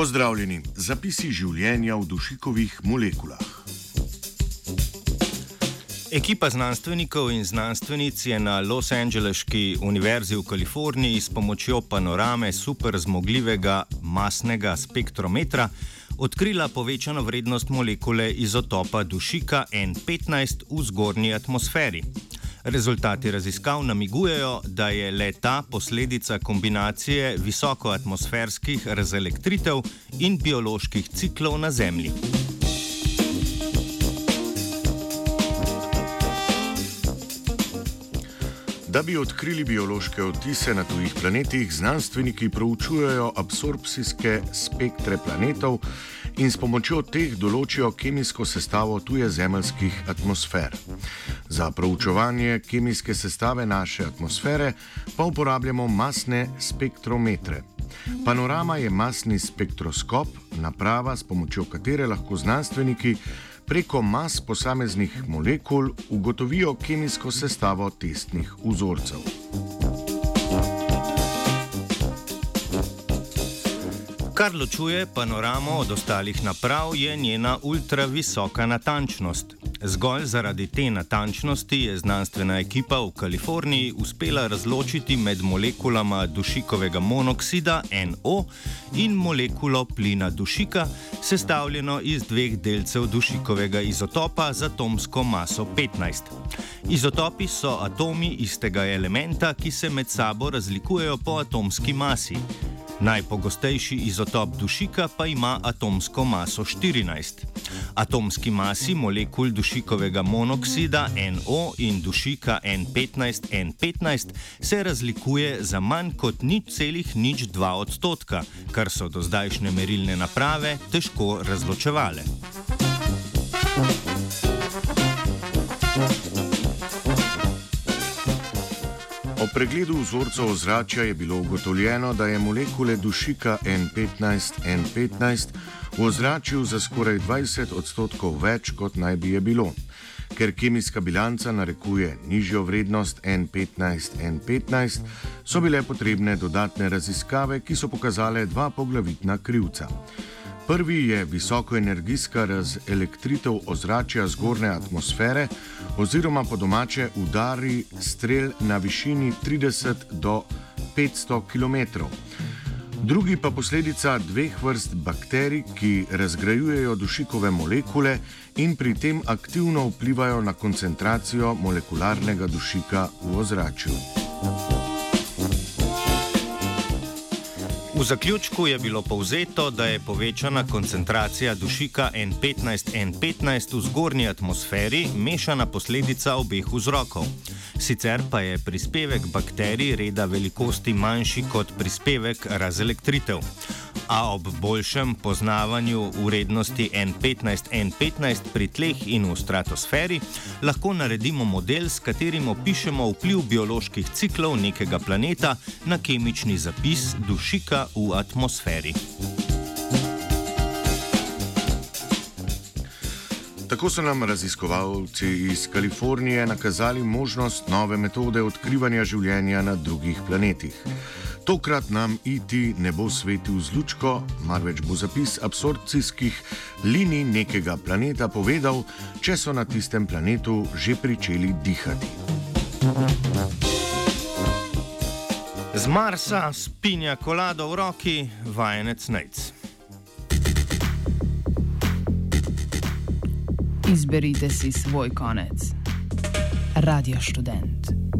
Pozdravljeni, zapisi življenja v dušikovih molekulah. Ekipa znanstvenikov in znanstvenic je na Los Angeleški univerzi v Kaliforniji s pomočjo panorame superzmogljivega masnega spektrometra odkrila povečano vrednost molekule izotopa dušika N15 v zgornji atmosferi. Rezultati raziskav namigujejo, da je le ta posledica kombinacije visokoatmosferskih razelektritev in bioloških ciklov na Zemlji. Da bi odkrili biološke odtise na tujih planetih, znanstveniki proučujejo absorpcijske spektre planetov in s pomočjo teh določijo kemijsko sestavo tuje zemeljskih atmosfer. Za proučevanje kemijske sestave naše atmosfere pa uporabljamo masne spektrometre. Panorama je masni spektroskop, naprava, s pomočjo katere lahko znanstveniki preko mas posameznih molekul ugotovijo kemijsko sestavo testnih vzorcev. Kar ločuje panoramo od ostalih naprav, je njena ultravisoka natančnost. Zgolj zaradi te natančnosti je znanstvena ekipa v Kaliforniji uspela razločiti med molekulama dušikovega monoksida NO in molekulo plina dušika, sestavljeno iz dveh delcev dušikovega izotopa z atomsko maso 15. Izotopi so atomi istega elementa, ki se med sabo razlikujejo po atomski masi. Najpogostejši izotop dušika pa ima atomsko maso 14. Atomski masi molekul dušikovega monoksida NO in dušika N15N15 se razlikuje za manj kot nič celih nič 2 odstotka, kar so do zdajšnje merilne naprave težko razločevale. O pregledu vzorcev ozračja je bilo ugotovljeno, da je molekule dušika N15N15 v ozračju za skoraj 20 odstotkov več, kot naj bi je bilo. Ker kemijska bilanca narekuje nižjo vrednost N15N15, so bile potrebne dodatne raziskave, ki so pokazale dva poglavitna krivca. Prvi je visokoenergijska razelektritev ozračja zgornje atmosfere, oziroma po domače udari strel na višini 30 do 500 km. Drugi pa posledica dveh vrst bakterij, ki razgrajujejo dušikove molekule in pri tem aktivno vplivajo na koncentracijo molekularnega dušika v ozračju. V zaključku je bilo povzeto, da je povečana koncentracija dušika N15N15 v zgornji atmosferi mešana posledica obeh vzrokov. Sicer pa je prispevek bakterij reda velikosti manjši kot prispevek razelektritev a ob boljšem poznavanju vrednosti N15-N15 pri tleh in v stratosferi lahko naredimo model, s katerim opišemo vpliv bioloških ciklov nekega planeta na kemični zapis dušika v atmosferi. Tako so nam raziskovalci iz Kalifornije nakazali možnost nove metode odkrivanja življenja na drugih planetih. Tokrat nam IT ne bo svetil z lučko, marveč bo zapis absorpcijskih linij nekega planeta povedal, če so na tistem planetu že pričeli dihati. Z Marsa spinja kolado v roki, vajenec Nec. Izberite si svoj konec. Radio študent.